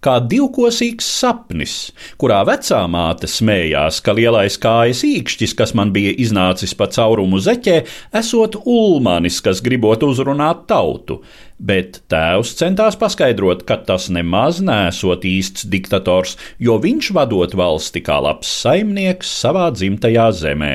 Kā divkosīgs sapnis, kurā vecā māte smējās, ka lielais kājas īkšķis, kas man bija iznācis pa caurumu zeķē, esot ulmanis, kas gribot uzrunāt tautu, bet tēvs centās paskaidrot, ka tas nemaz nesot īsts diktators, jo viņš vadot valsti kā labs saimnieks savā dzimtajā zemē.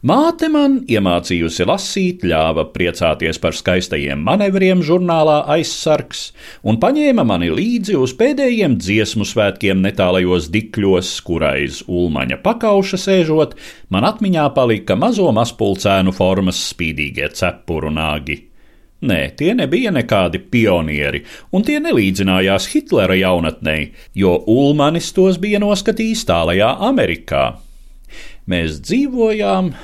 Māte man iemācījusi lasīt, ļāva priecāties par skaistajiem manevriem žurnālā aizsargs un paņēma mani līdzi uz pēdējiem dziesmu svētkiem netālajos dikļos, kurais ulmaņa pakauša sēžot, man atmiņā palika mazo maspulcēnu formas spīdīgie cepuru nāgi. Nē, tie nebija nekādi pionieri, un tie nelīdzinājās Hitlera jaunatnei, jo Ulmanis tos bija noskatījis tālajā Amerikā. Mēs dzīvojām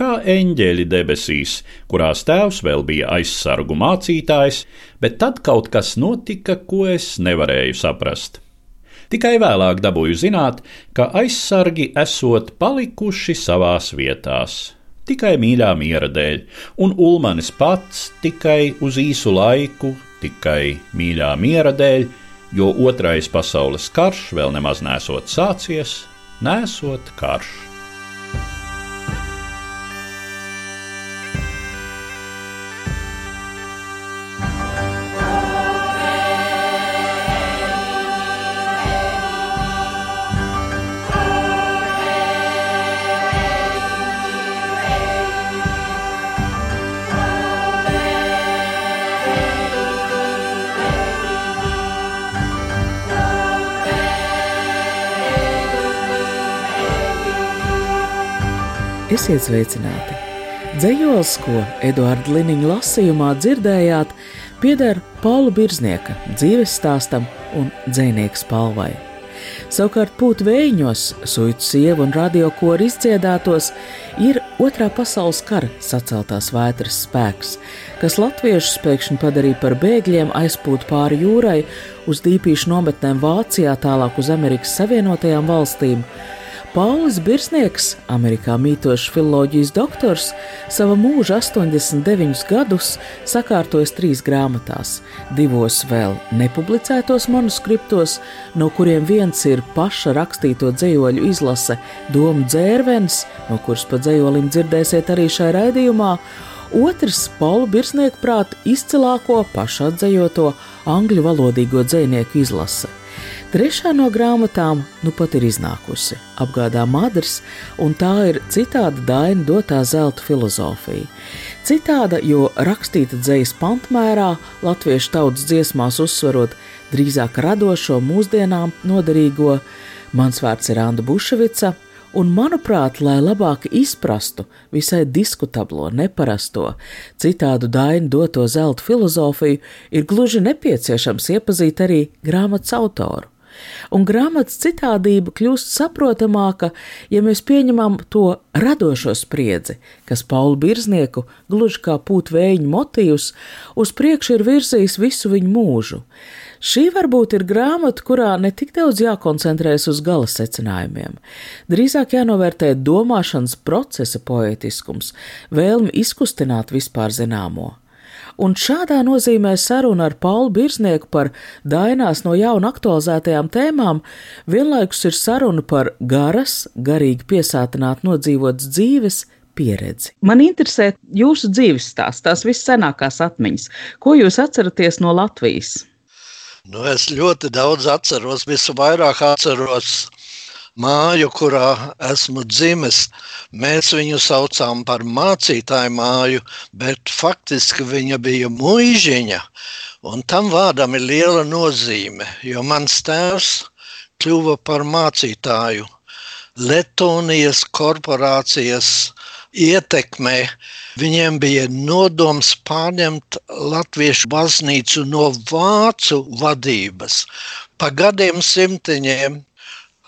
kā eņģeļi debesīs, kurās tēvs vēl bija aizsargu mācītājs, bet tad kaut kas notika, ko es nevarēju saprast. Tikai vēlāk dabūju zināt, ka aizsargi esot palikuši savās vietās. Tikai mīļā miera dēļ, un Ulmanis pats tikai uz īsu laiku, tikai mīļā miera dēļ, jo otrais pasaules karš vēl nemaz nesot sācies, nesot karš. Esiet sveicināti! Dzējols, ko Eduarda Liniņa lasījumā dzirdējāt, pieder Paula Birznieka dzīves stāstam un dzēnieks palvai. Savukārt pūt vējiņos, suitu sievu un radiokoru izdziedātos ir otrā pasaules kara saceltās vētras spēks, kas latviešus pēkšņi padarīja par bēgļiem aizpūt pāri jūrai uz dīpīšu nometnēm Vācijā, tālāk uz Amerikas Savienotajām valstīm Pauls Birsnieks, Amerikā mītošs filozofijas doktors, sava mūža 89 gadus sakārtojas trīs grāmatās, divos vēl nepublicētos manuskriptos, no kuriem viens ir paša rakstīto dzējoļu izlase Doma dzērvens, no kuras pa dzējolim dzirdēsiet arī šajā raidījumā, otrs Paula Birsnieka prāt izcilāko pašatzējoto angļu valodīgo dzējnieku izlase. Trešā no grāmatām nu pat ir iznākusi - apgādā Madras, un tā ir citāda daina dotā zelta filozofija. Citāda, jo rakstīta dzīslas pantmērā, latviešu tautas dziesmās uzsverot drīzāk radošo, mūsdienām noderīgo. Mans vārds ir Anna Buševica, un, manuprāt, lai labāk izprastu visai diskutablo, neparasto, citādu dainu doto zelta filozofiju, ir gluži nepieciešams iepazīt arī grāmatas autoru un grāmatas citādība kļūst saprotamāka, ja mēs pieņemam to radošo spriedzi, kas Paulu Birznieku, gluži kā pūtvēju motīvs, uz priekšu ir virzījis visu viņu mūžu. Šī varbūt ir grāmata, kurā ne tik daudz jākoncentrējas uz gala secinājumiem. Drīzāk jānovērtē domāšanas procesa poetiskums, vēlme izkustināt vispār zināmo. Un šādā nozīmē saruna ar Paulu Birznieku par dainās no jauna aktualizētajām tēmām vienlaikus ir saruna par garas, garīgi piesātināt nodzīvotas dzīves pieredzi. Man interesē jūsu dzīves stāsts, tās viscenākās atmiņas. Ko jūs atceraties no Latvijas? Nu, es ļoti daudz atceros, visvairāk atceros māju, kurā esmu dzimis. Mēs viņu saucām par mācītāju māju, bet faktiski viņa bija mūžiņa. Un tam vārdam ir liela nozīme, jo mans tēvs kļuva par mācītāju. Latvijas korporācijas ietekmē viņiem bija nodoms pārņemt latviešu baznīcu no vācu vadības. Pa gadiem simtiņiem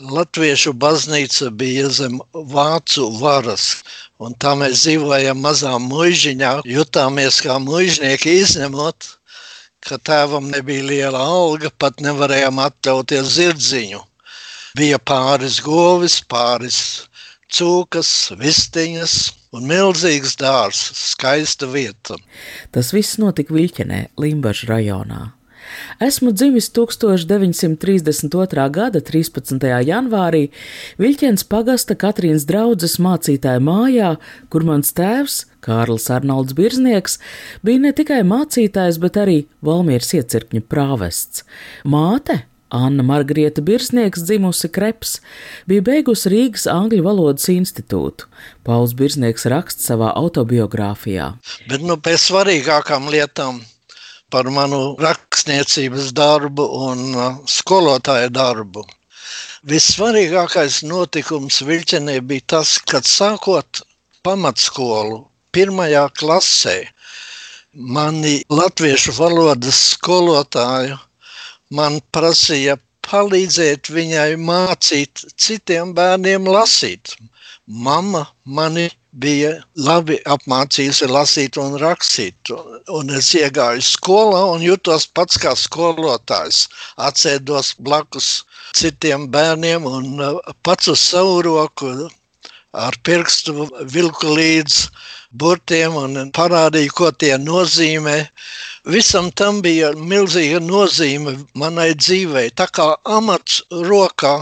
Latviešu baznīca bija zem vācu varas, un tā mēs dzīvojam mazā muižiņā, jutāmies kā muižnieki izņemot, ka tēvam nebija liela alga, pat nevarējām atļauties zirdziņu. Bija pāris govis, pāris cūkas, vistiņas un milzīgs dārzs, skaista vieta. Tas viss notika Viļķenē, Limbaģa rajonā. Esmu dzimis 1932. gada 13. janvārī Viļķens pagasta Katrīnas draudzes mācītāja mājā, kur mans tēvs, Kārlis Arnolds Birznieks, bija ne tikai mācītājs, bet arī Valmieras iecirkņu prāvests. Māte, Anna Margrieta Birznieks, dzimusi Kreps, bija beigusi Rīgas Angļu valodas institūtu. Pauls Birznieks raksta savā autobiogrāfijā. Bet nu, pēc svarīgākām lietām par manu rakstniecības darbu un uh, skolotāja darbu. Vissvarīgākais notikums Viļķenē bija tas, kad sākot pamatskolu pirmajā klasē, mani latviešu valodas skolotāju man prasīja palīdzēt viņai mācīt citiem bērniem lasīt. Mama mani bija labi apmācījusi lasīt un rakstīt. Un es iegāju skolā un jutos pats kā skolotājs. Atsēdos blakus citiem bērniem un uh, pats uz savu roku ar pirkstu vilku līdz burtiem un parādīju, ko tie nozīmē. Visam tam bija milzīga nozīme manai dzīvei. Tā kā amats rokā,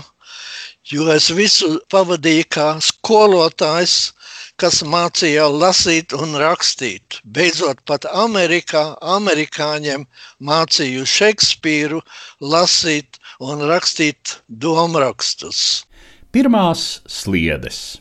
jo es visu pavadīju kā skolotājs, kas mācīja lasīt un rakstīt. Beidzot, pat Amerikā amerikāņiem mācīju Šekspīru lasīt un rakstīt domrakstus. Pirmās sliedes.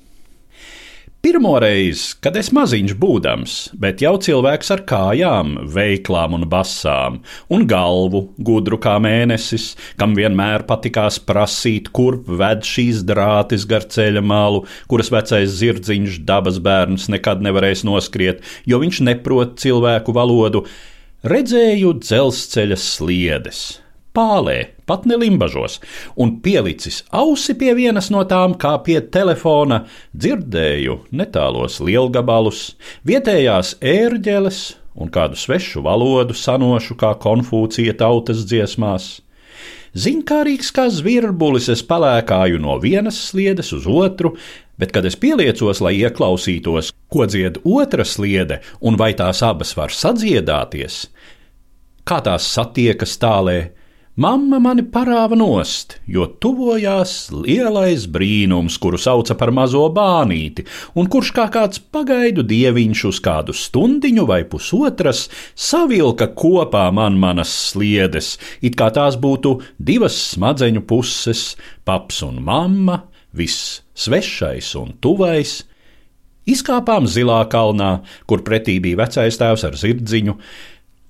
Pirmo reizi, kad es maziņš būdams, bet jau cilvēks ar kājām, veiklām un basām, un galvu gudru kā mēnesis, kam vienmēr patikās prasīt, kurp ved šīs drātis gar ceļa malu, kuras vecais zirdziņš dabas bērns nekad nevarēs noskriet, jo viņš neprot cilvēku valodu, redzēju dzelzceļa sliedes pālē, pat ne limbažos, un pielicis ausi pie vienas no tām, kā pie telefona, dzirdēju netālos lielgabalus, vietējās ērģeles un kādu svešu valodu sanošu kā konfūcija tautas dziesmās. Ziņkārīgs kā zvirbulis, es palēkāju no vienas sliedes uz otru, bet, kad es pieliecos, lai ieklausītos, ko dzied otra sliede un vai tās abas var sadziedāties, kā tās satiekas tālē, Mamma mani parāva nost, jo tuvojās lielais brīnums, kuru sauca par mazo bānīti, un kurš kā kāds pagaidu dieviņš uz kādu stundiņu vai pusotras savilka kopā man manas sliedes, it kā tās būtu divas smadzeņu puses, paps un mamma, viss svešais un tuvais. Izkāpām zilā kalnā, kur pretī bija vecais tēvs ar zirdziņu,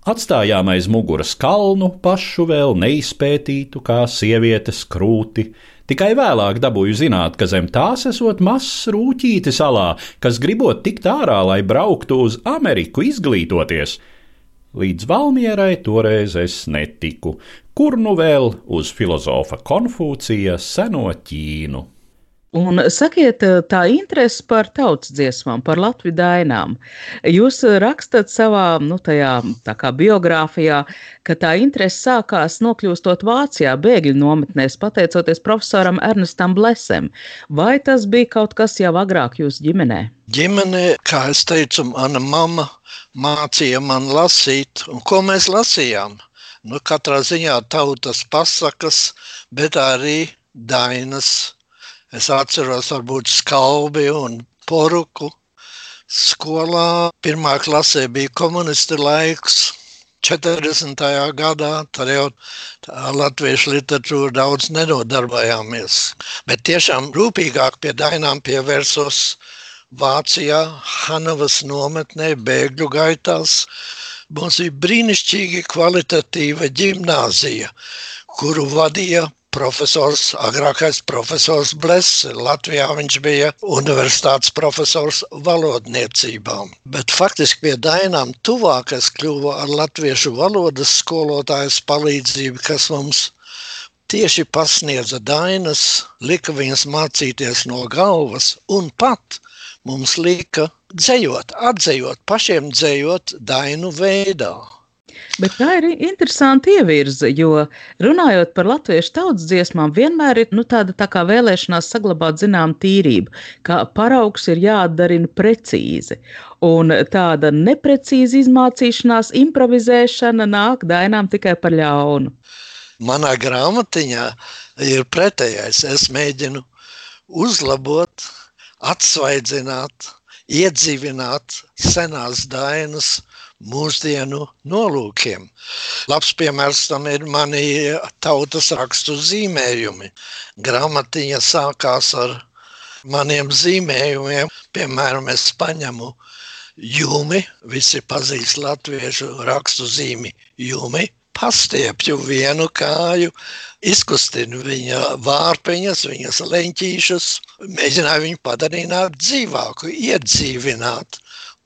Atstājām aiz muguras kalnu, pašu vēl neizpētītu, kā sievietes krūti. Tikai vēlāk dabūju zināt, ka zem tās esot mazs rūtīti salā, kas gribot tikt ārā, lai brauktu uz Ameriku izglītoties. Līdz Valmierai toreiz es netiku, kur nu vēl uz filozofa Konfūcija seno Ķīnu. Un sakiet, tā interese par tautas dziesmām, par Latviju dainām. Jūs rakstat savā, nu, tajā biogrāfijā, ka tā interese sākās nokļūstot Vācijā, bēgļu nometnēs, pateicoties profesoram Ernestam Blesem. Vai tas bija kaut kas jau agrāk jūsu ģimenē? Ģimenē, kā es teicu, mana mamma mācīja man lasīt, un ko mēs lasījām? Nu, katrā ziņā tautas pasakas, bet arī dainas Es atceros, varbūt skalbi un poruku. Skolā pirmā klasē bija komunistu laiks. 40. gadā tad jau latviešu literatūru daudz nenodarbojāmies. Bet tiešām rūpīgāk pie dainām pievērsos Vācijā, Hanavas nometnē, bēgļu gaitās. Mums bija brīnišķīgi kvalitatīva ģimnāzija, kuru vadīja profesors, agrākais profesors Bless. Latvijā viņš bija universitātes profesors valodniecībām. Bet faktiski pie Dainām tuvākais kļuva ar latviešu valodas skolotājas palīdzību, kas mums tieši pasniedza dainas, lika viņas mācīties no galvas un pat mums lika dzējot, atzējot, pašiem dzējot dainu veidā. Bet tā ir interesanti ievirze, jo runājot par latviešu tautas dziesmām, vienmēr ir nu, tāda tā kā vēlēšanās saglabāt zinām tīrību, ka paraugs ir jāatdarina precīzi. Un tāda neprecīza izmācīšanās, improvizēšana nāk dainām tikai par ļaunu. Manā grāmatiņā ir pretējais. Es mēģinu uzlabot, atsvaidzināt, iedzīvināt senās dainas, mūsdienu nolūkiem. Labs piemērs tam ir mani tautas rakstu zīmējumi. Grāmatiņa sākās ar maniem zīmējumiem. Piemēram, es paņemu jūmi, visi pazīst latviešu rakstu zīmi jūmi, pastiepju vienu kāju, izkustinu viņa vārpiņas, viņas leņķīšus, mēģināju viņu padarīt dzīvāku, iedzīvināt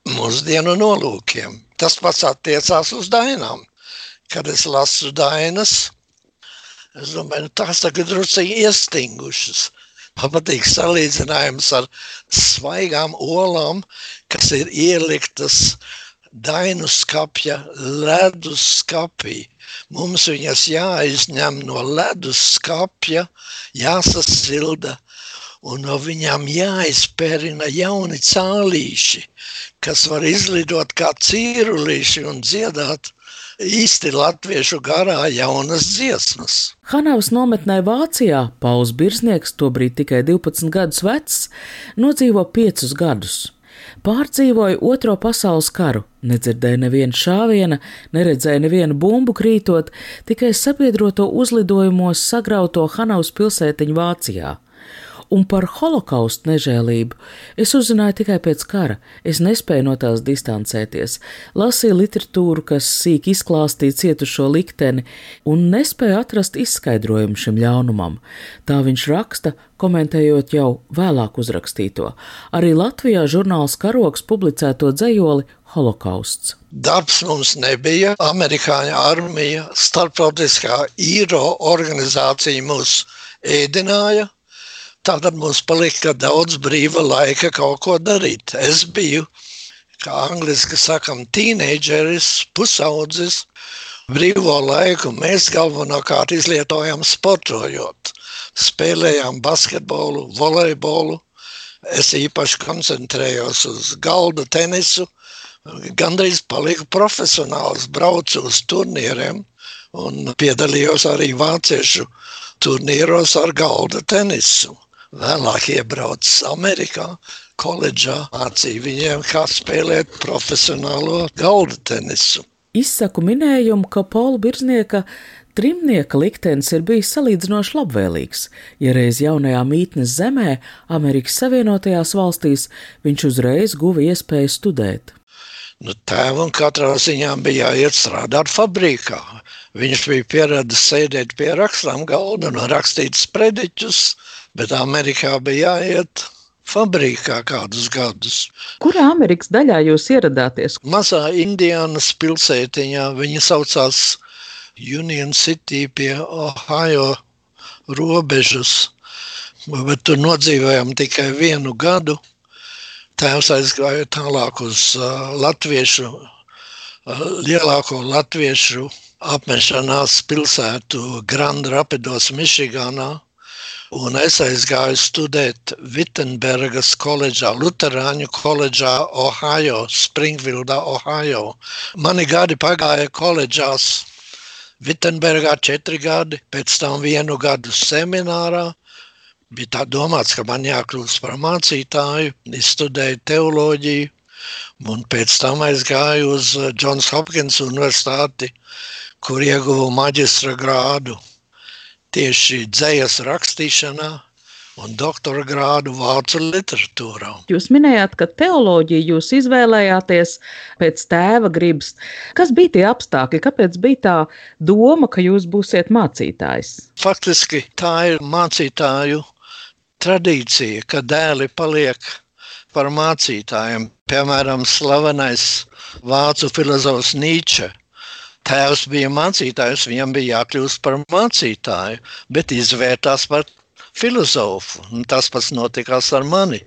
mūsdienu nolūkiem. Tas pats attiecās uz dainām. Kad es lasu dainas, es domāju, nu, tās tagad druskuļi iestingušas. Man patīk salīdzinājums ar svaigām olām, kas ir ieliktas dainu skapja ledus skapī. Mums viņas jāizņem no ledus skapja, jāsasilda un no viņām jāizpērina jauni cālīši, kas var izlidot kā cīrulīši un dziedāt īsti latviešu garā jaunas dziesmas. Hanavas nometnē Vācijā Pauls Birsnieks, tobrīd tikai 12 gadus vecs, nodzīvo 5 gadus. Pārdzīvoja Otro pasaules karu, nedzirdēja nevienu šāvienu, neredzēja nevienu bumbu krītot, tikai sabiedroto uzlidojumos sagrauto Hanavas pilsētiņu Vācijā un par holokaustu nežēlību es uzzināju tikai pēc kara. Es nespēju no tās distancēties, lasīju literatūru, kas sīk izklāstīja cietušo likteni, un nespēju atrast izskaidrojumu šim ļaunumam. Tā viņš raksta, komentējot jau vēlāk uzrakstīto. Arī Latvijā žurnāls Karoks publicēto dzējoli Holokausts. Darbs mums nebija. Amerikāņu armija, starptautiskā īro organizācija mūs ēdināja, Tātad mums palika daudz brīva laika kaut ko darīt. Es biju, kā angliski sakam, tīneģeris, pusaudzis. Brīvo laiku mēs galvenokārt izlietojam sportojot. Spēlējām basketbolu, volejbolu. Es īpaši koncentrējos uz galda tenisu. Gandrīz paliku profesionāls, braucu uz turnīriem un piedalījos arī vāciešu turnīros ar galda tenisu. Vēlāk iebraucis Amerikā, koledžā mācīja viņiem, kā spēlēt profesionālo galda tenisu. Izsaku minējumu, ka Paula Birznieka trimnieka liktenis ir bijis salīdzinoši labvēlīgs. Ja reiz jaunajā mītnes zemē, Amerikas Savienotajās valstīs, viņš uzreiz guva iespēju studēt. Nu, tēvam katrā ziņā bija jāiet strādāt fabrikā. Viņš bija pieradis sēdēt pie rakstām galda un rakstīt sprediķus, bet Amerikā bija jāiet fabrikā kādus gadus. Kurā Amerikas daļā jūs ieradāties? Mazā Indiānas pilsētiņā viņa saucās Union City pie Ohio robežas, bet tur nodzīvojām tikai vienu gadu. Tēvs aizgāja tālāk uz uh, latviešu, uh, lielāko latviešu apmešanās pilsētu Grand Rapidos, Michiganā. Un es aizgāju studēt Vitsenbergas koledžā, Lutāņu koledžā, Ohio, Springfieldā, Ohio. Mani gadi pagāja koledžās. Vitsenbergā četri gadi, pēc tam vienu gadu seminārā. Bija tā domāts, ka man jākļūst par mācītāju, izstudēju teoloģiju, un pēc tam aizgāju uz Johns Hopkins universitāti, kur ieguvu maģistra grādu tieši dzējas rakstīšanā un doktora grādu vācu literatūrā. Jūs minējāt, ka teoloģiju jūs izvēlējāties pēc tēva gribas. Kas bija tie apstākļi, kāpēc bija tā doma, ka jūs būsiet mācītājs? Faktiski tā ir mācītāju tradīcija, ka dēli paliek par mācītājiem. Piemēram, slavenais vācu filozofs Nīčs Tēvs bija mācītājs, viņam bija jākļūst par mācītāju, bet izvērtās par filozofu. Tas pats notikās ar mani.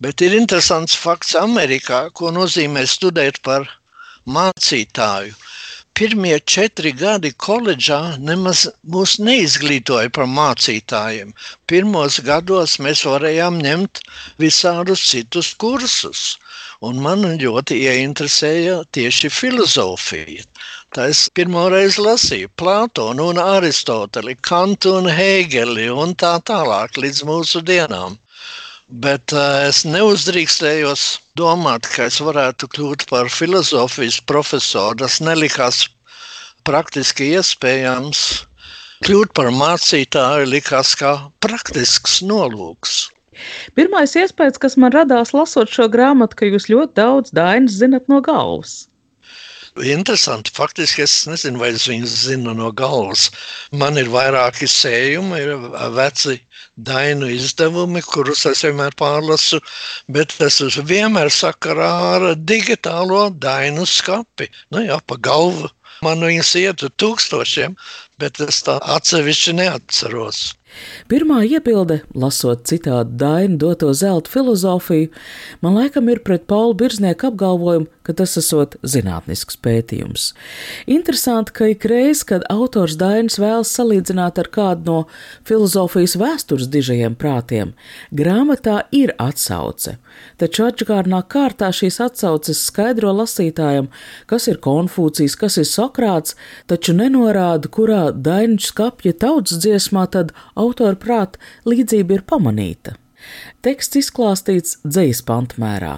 Bet ir interesants fakts Amerikā, ko nozīmē studēt par mācītāju pirmie četri gadi koledžā nemaz mūs neizglītoja par mācītājiem. Pirmos gados mēs varējām ņemt visādus citus kursus, un man ļoti ieinteresēja tieši filozofija. Tā es pirmo reizi lasīju Plātonu un Aristoteli, Kantu un Hegeli un tā tālāk līdz mūsu dienām. Bet uh, es neuzdrīkstējos domāt, ka es varētu kļūt par filozofijas profesoru. Tas nelikās praktiski iespējams. Kļūt par mācītāju likās kā praktisks nolūks. Pirmais iespējas, kas man radās lasot šo grāmatu, ka jūs ļoti daudz dainas zinat no galvas. Interesanti. Faktiski es nezinu, vai es viņus zinu no galvas. Man ir vairāki sējumi, ir veci dainu izdevumi, kurus es vienmēr pārlasu, bet tas ir vienmēr sakarā ar digitālo dainu skapi. Nu jā, pa galvu man viņas ietu tūkstošiem, bet es tā atsevišķi neatceros. Pirmā iebilde, lasot citādu dainu doto zelta filozofiju, man laikam ir pret Pauli Birznieku apgalvojumu, ka tas esot zinātnisks pētījums. Interesanti, ka ikreiz, kad autors Dainis vēlas salīdzināt ar kādu no filozofijas vēstures dižajiem prātiem, grāmatā ir atsauce, taču atžkārnā kārtā šīs atsauces skaidro lasītājam, kas ir Konfūcijs, kas ir Sokrāts, taču nenorāda, kurā Dainiņš skapja tautas dziesmā tad autora prāta līdzība ir pamanīta. Teksts izklāstīts dzīslu pantmērā,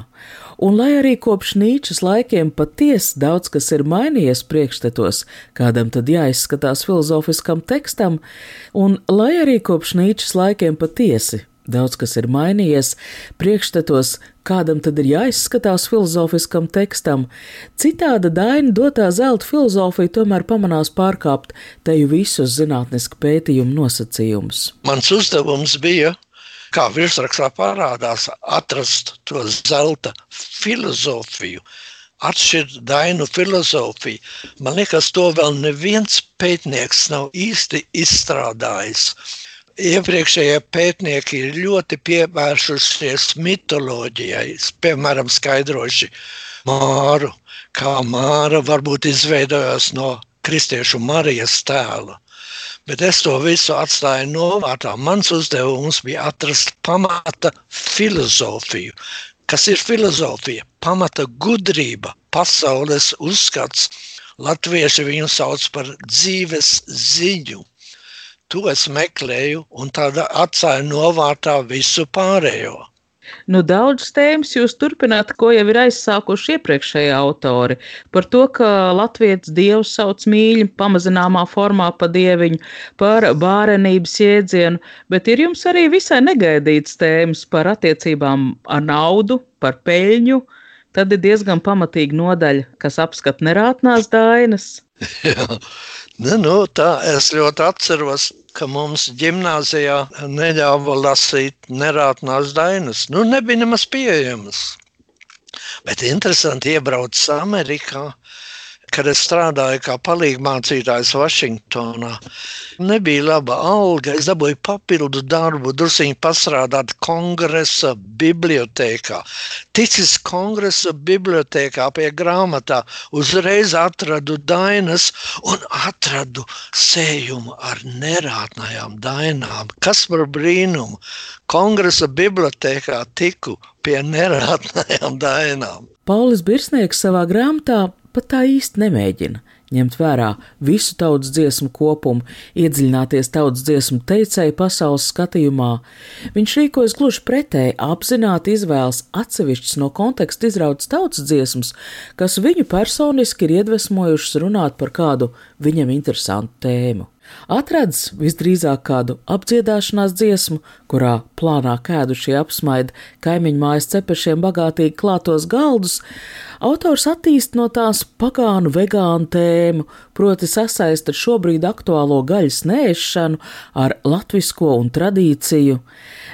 un lai arī kopš Nīčas laikiem patiesi daudz kas ir mainījies priekšstatos, kādam tad jāizskatās filozofiskam tekstam, un lai arī kopš Nīčas laikiem patiesi daudz kas ir mainījies, priekšstatos, kādam tad ir jāizskatās filozofiskam tekstam, citāda daina dotā zelta filozofija tomēr pamanās pārkāpt teju visus zinātnisku pētījumu nosacījumus. Mans uzdevums bija kā virsrakstā parādās, atrast to zelta filozofiju, atšķirt dainu filozofiju. Man liekas, to vēl neviens pētnieks nav īsti izstrādājis. Iepriekšējie pētnieki ir ļoti pievērsušies mitoloģijai, piemēram, skaidrojuši māru, kā māra varbūt izveidojās no kristiešu Marijas tēla. Bet es to visu atstāju novārtā. Mans uzdevums bija atrast pamata filozofiju. Kas ir filozofija? Pamata gudrība, pasaules uzskats. Latvieši viņu sauc par dzīves ziņu. To es meklēju, un tāda atstāju novārtā visu pārējo. Nu, daudz tēmas jūs turpināt, ko jau ir aizsākuši iepriekšējie autori. Par to, ka Latvijas dievs sauc mīļi, pamazināmā formā pa dieviņu, par bārenības jēdzienu, bet ir jums arī visai negaidīts tēmas par attiecībām ar naudu, par peļņu. Tad ir diezgan pamatīga nodaļa, kas apskata nerātnās dainas. Jā, nu, nu, tā es ļoti atceros ka mums gimnājā neļāva lasīt nerātnās dainas. Nu, nebija nemaz pieejamas. Bet interesanti iebraucis Amerikā kad es strādāju kā palīgmācītājs Vašingtonā, nebija laba alga. Es dabūju papildu darbu, druskuļi pastrādāt kongresa bibliotekā. Ticis kongresa bibliotekā pie grāmatā, uzreiz atradu dainas un atradu sējumu ar nerātnējām dainām. Kas par brīnumu? Kongresa bibliotekā tiku pie nerātnējām dainām. Paulis Birsnieks savā grāmatā pat tā īsti nemēģina ņemt vērā visu tautas dziesmu kopumu, iedziļināties tautas dziesmu teicēju pasaules skatījumā. Viņš rīkojas gluži pretēji, apzināti izvēlas atsevišķas no konteksta izrautas tautas dziesmas, kas viņu personiski ir iedvesmojušas runāt par kādu viņam interesantu tēmu. Atradis visdrīzāk kādu apdziedāšanās dziesmu, kurā plānā kēdušie apsmaida kaimiņu mājas cepešiem bagātīgi klātos galdus, autors attīst no tās pagānu vegānu tēmu, proti sasaista šobrīd aktuālo gaļas nēšanu ar latvisko un tradīciju.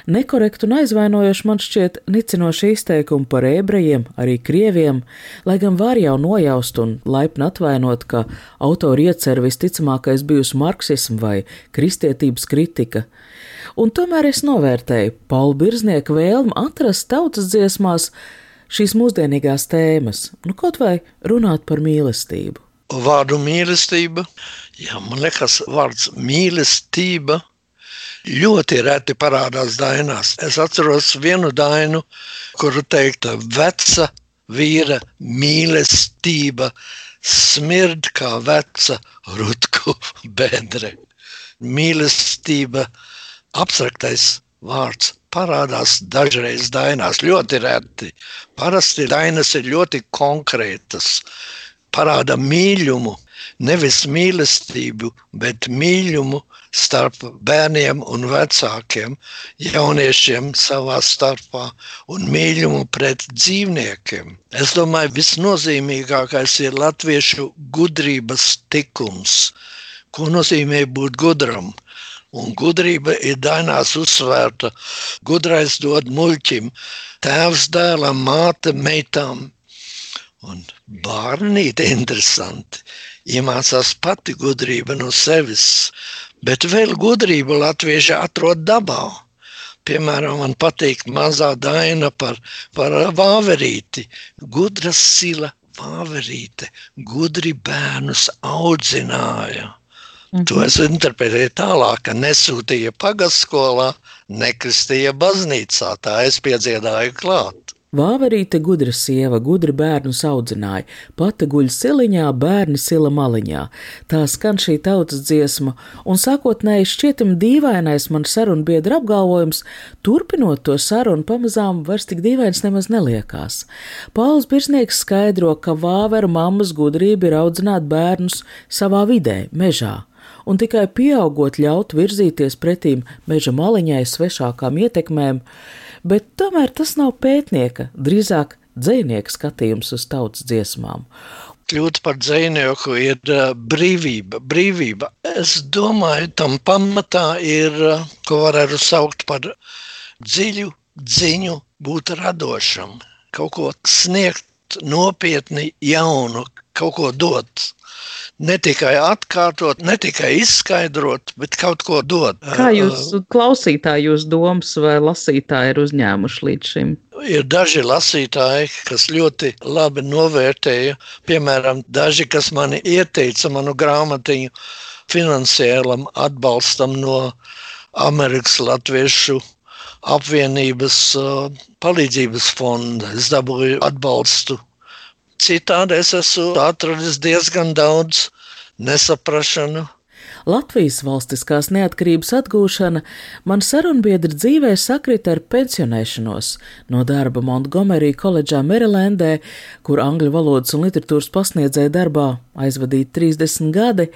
Nekorektu un aizvainojoši man šķiet nicinoši izteikumi par ebrejiem, arī krieviem, lai gan var jau nojaust un laipni atvainot, ka autori iecer visticamākais bijusi marksismu vai kristietības kritika. Un tomēr es novērtēju Paula Birznieka vēlmu atrast tautas dziesmās šīs mūsdienīgās tēmas, nu kaut vai runāt par mīlestību. Vārdu mīlestība, jā, man liekas, vārds mīlestība ļoti reti parādās dainās. Es atceros vienu dainu, kuru teikta veca vīra mīlestība smird kā veca rutku bedre. Mīlestība abstraktais vārds parādās dažreiz dainās, ļoti reti. Parasti dainas ir ļoti konkrētas, parāda mīlumu, nevis mīlestību, bet mīlumu starp bērniem un vecākiem, jauniešiem savā starpā un mīlumu pret dzīvniekiem. Es domāju, visnozīmīgākais ir latviešu gudrības tikums. Ko nozīmē būt gudram? Un gudrība ir dainās uzsvērta. Gudrais dod muļķim, tēvs dēlam, māte meitām. Un bērnīte interesanti. Iemācās pati gudrība no sevis, bet vēl gudrību latvieši atrod dabā. Piemēram, man patīk mazā daina par, par vāverīti. Gudra sila vāverīte, gudri bērnus audzināja. Mm -hmm. To es interpretēju tālāk, ka nesūtīja pagatskolā, nekristīja baznīcā. Tā es piedziedāju klāt. Vāverīte gudra sieva, gudri bērnu audzināja, pati guļ siliņā, bērni sila maliņā. Tā skan šī tautas dziesma, un sākotnēji šķietam dīvainais man sarunu biedra apgalvojums, turpinot to sarunu pamazām vairs tik dīvains nemaz neliekās. Pauls Birsnieks skaidro, ka vāveru mammas gudrība ir audzināt bērnus savā vidē, mežā un tikai pieaugot ļaut virzīties pretīm meža maliņai svešākām ietekmēm, bet tomēr tas nav pētnieka, drīzāk dzinieka skatījums uz tautas dziesmām. Kļūt par dzinieku ir brīvība, brīvība. Es domāju, tam pamatā ir, ko varētu saukt par dziļu ziņu, būt radošam, kaut ko sniegt nopietni, jaunu, kaut ko dot ne tikai atkārtot, ne tikai izskaidrot, bet kaut ko dot. Kā jūs klausītāji, jūs domas vai lasītāji ir uzņēmuši līdz šim? Ir daži lasītāji, kas ļoti labi novērtēja, piemēram, daži, kas mani ieteica manu grāmatiņu finansiālam atbalstam no Amerikas Latviešu apvienības palīdzības fonda. Es dabūju atbalstu Citādi es esmu atradis diezgan daudz nesaprašanu. Latvijas valstiskās neatkarības atgūšana man sarunbiedri dzīvē sakrita ar pensionēšanos no darba Montgomery koledžā Merilendē, kur angļu valodas un literatūras pasniedzēja darbā aizvadīti 30 gadi.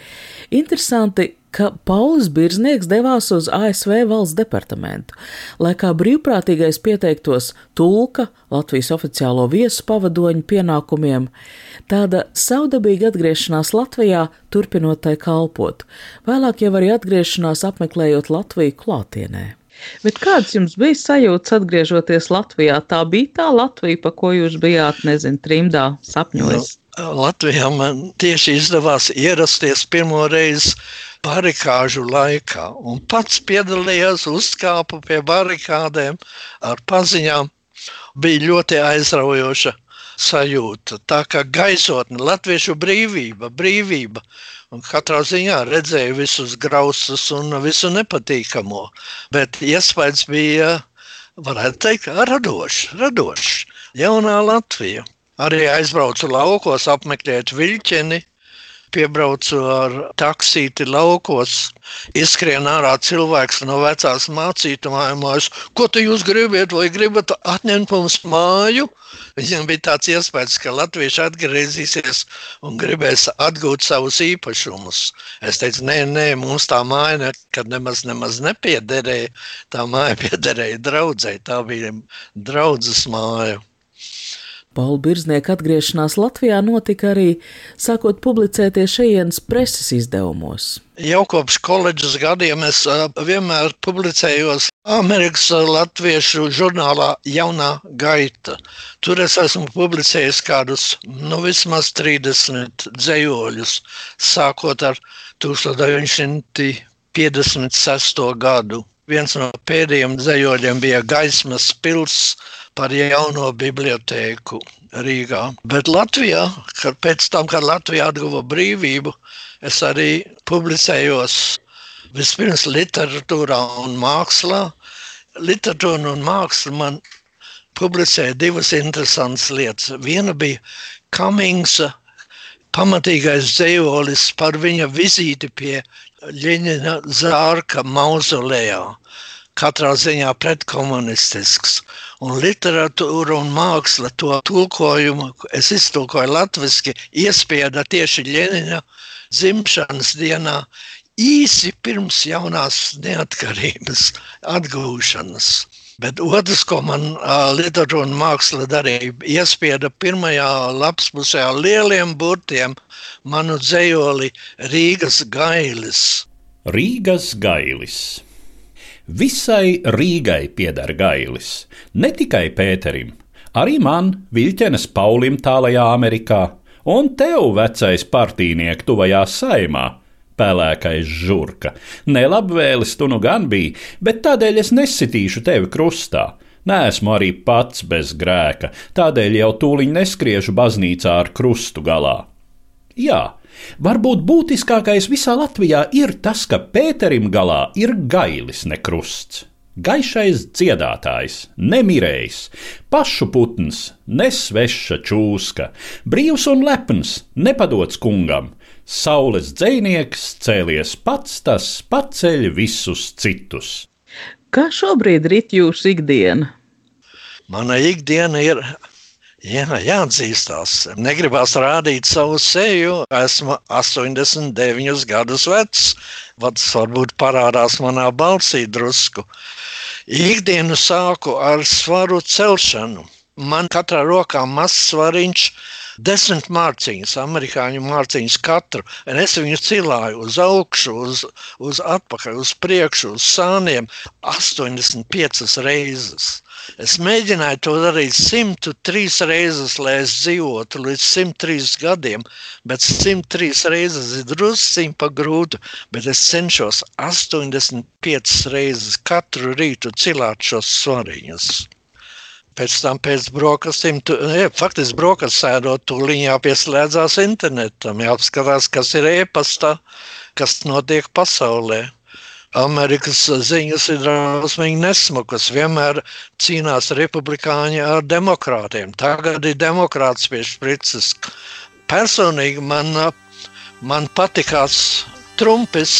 Interesanti, ka Pauls Birznieks devās uz ASV valsts departamentu, lai kā brīvprātīgais pieteiktos tulka Latvijas oficiālo viesu pavadoņu pienākumiem, tāda savdabīga atgriešanās Latvijā turpinot tai kalpot, vēlāk jau arī atgriešanās apmeklējot Latviju klātienē. Bet kāds jums bija sajūts atgriežoties Latvijā? Tā bija tā Latvija, pa ko jūs bijāt, nezinu, trimdā sapņojis. Nu, Latvijā man tieši izdevās ierasties pirmo reizi barikāžu laikā, un pats piedalījos, uzkāpu pie barikādēm ar paziņām. Bija ļoti aizraujoša sajūta. Tā kā gaisotne, latviešu brīvība, brīvība. Un katrā ziņā redzēju visus grausus un visu nepatīkamo. Bet iespējas bija, varētu teikt, radošs, radošs. Jaunā Latvija. Arī aizbraucu laukos apmeklēt viļķeni, piebraucu ar taksīti laukos. Izskrien ārā cilvēks no vecās mācītājumās. Ko tu jūs gribat? Vai gribat atņemt mums māju? Viņam bija tāds iespējas, ka latvieši atgriezīsies un gribēs atgūt savus īpašumus. Es teicu, nē, nē, mums tā māja nekad nemaz, nemaz nepiederēja. Tā māja piederēja draudzē, tā bija draudzes māja. Paula Birznieka atgriešanās Latvijā notika arī sākot publicēties šejienes preses izdevumos. Jau kopš koledžas gadiem es vienmēr publicējos Amerikas Latviešu žurnālā Jaunā gaita. Tur es esmu publicējis kādus, nu, vismaz 30 dzējoļus, sākot ar 1956. gadu. Viens no pēdējiem dzējoļiem bija Gaismas pilsēta par jauno bibliotēku Rīgā. Bet Latvijā, kad pēc tam, kad Latvija atguva brīvību, es arī publicējos vispirms literatūrā un mākslā. Literatūra un māksla man publicēja divas interesantas lietas. Viena bija Kamingsa pamatīgais dzējolis par viņa vizīti pie Ļeņina Zārka mauzolejā katrā ziņā pretkomunistisks. Un literatūra un māksla to tulkojumu, es iztulkoju latviski, iespieda tieši Ļeņina dzimšanas dienā, īsi pirms jaunās neatkarības atgūšanas. Bet otrs, ko man uh, literatūra un māksla darīja, iespieda pirmajā lapspusē ar lieliem burtiem manu dzējoli Rīgas gailis. Rīgas gailis. Visai Rīgai pieder gailis, ne tikai Pēterim, arī man, Viļķenes Paulim tālajā Amerikā, un tev, vecais partīnieks, tuvajā saimā, pelēkais žurka. Nelabvēlis tu nu gan biji, bet tādēļ es nesitīšu tevi krustā. Nē, esmu arī pats bez grēka, tādēļ jau tūliņ neskriešu baznīcā ar krustu galā. Jā, Varbūt būtiskākais visā Latvijā ir tas, ka Pēterim galā ir gailis nekrusts. Gaišais dziedātājs, nemirējs, pašu putns, nesveša čūska, brīvs un lepns, nepadots kungam, saules dzēnieks, cēlies pats tas paceļ visus citus. Kā šobrīd rit jūsu ikdiena? Mana ikdiena ir Jā, jāatzīstās. Negribās rādīt savu seju. Esmu 89 gadus vecs. Vats varbūt parādās manā balsī drusku. Ikdienu sāku ar svaru celšanu. Man katrā rokā mazs svariņš, desmit mārciņas, amerikāņu mārciņas katru. Un es viņu cilāju uz augšu, uz, uz atpakaļ, uz priekšu, uz sāniem 85 reizes. Es mēģināju to darīt 103 reizes, lai es dzīvotu līdz 103 gadiem, bet 103 reizes ir drusciņš pa grūtu, bet es cenšos 85 reizes katru rītu cilāt šos svariņus. Pēc tam, pēc brokastīm, tu, ja, faktiski brokastīs sēdot, tūlīt jāpieslēdzās internetam, jāapskatās, kas ir e-pastā, kas notiek pasaulē. Amerikas ziņas ir drausmīgi nesmukas. Vienmēr cīnās republikāņi ar demokrātiem. Tagad ir demokrāts pie sprites. Personīgi man, man patikās Trumpis,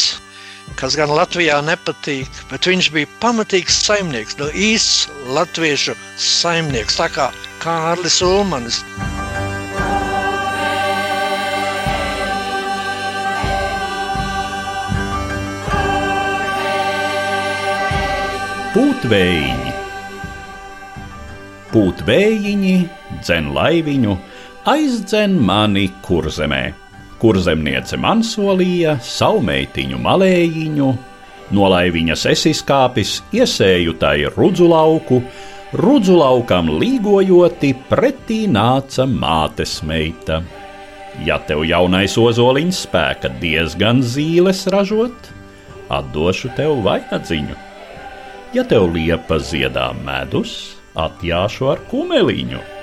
kas gan Latvijā nepatīk, bet viņš bija pamatīgs saimnieks, no īsts latviešu saimnieks, tā kā Kārlis Ulmanis. Pūtvējiņi. Pūtvējiņi dzen laiviņu, aizdzen mani kurzemē. Kurzemniece man solīja savu meitiņu malējiņu, no laiviņas es izkāpis, iesēju tai rudzu lauku, rudzu laukam līgojoti pretī nāca mātes meita. Ja tev jaunais ozoliņš spēka diezgan zīles ražot, atdošu tev vainadziņu ja tev liepa ziedā medus, atjāšu ar kumeliņu.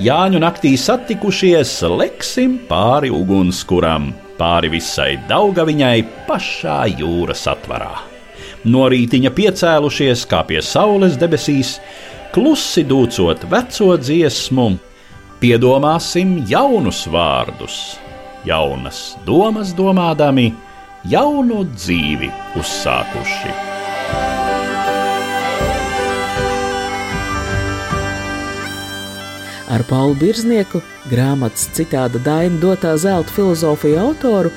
Jāņu naktī satikušies, leksim pāri ugunskuram, pāri visai daugaviņai pašā jūras atvarā. No rītiņa piecēlušies kā pie saules debesīs, klusi dūcot veco dziesmu, piedomāsim jaunus vārdus. jaunas domas domādami, jaunu dzīvi uzsākuši. Ar Paulu Birznieku, grāmatas citāda Daina dotā zelta filozofija autoru,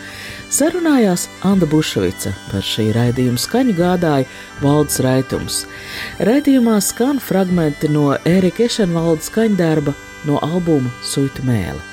sarunājās Anna Bušvica. Par šī raidījuma skaņu gādāja Valdis Raitums. Raidījumā skan fragmenti no Ērika Ešenvalda skaņdarba no albuma Suita Mēle.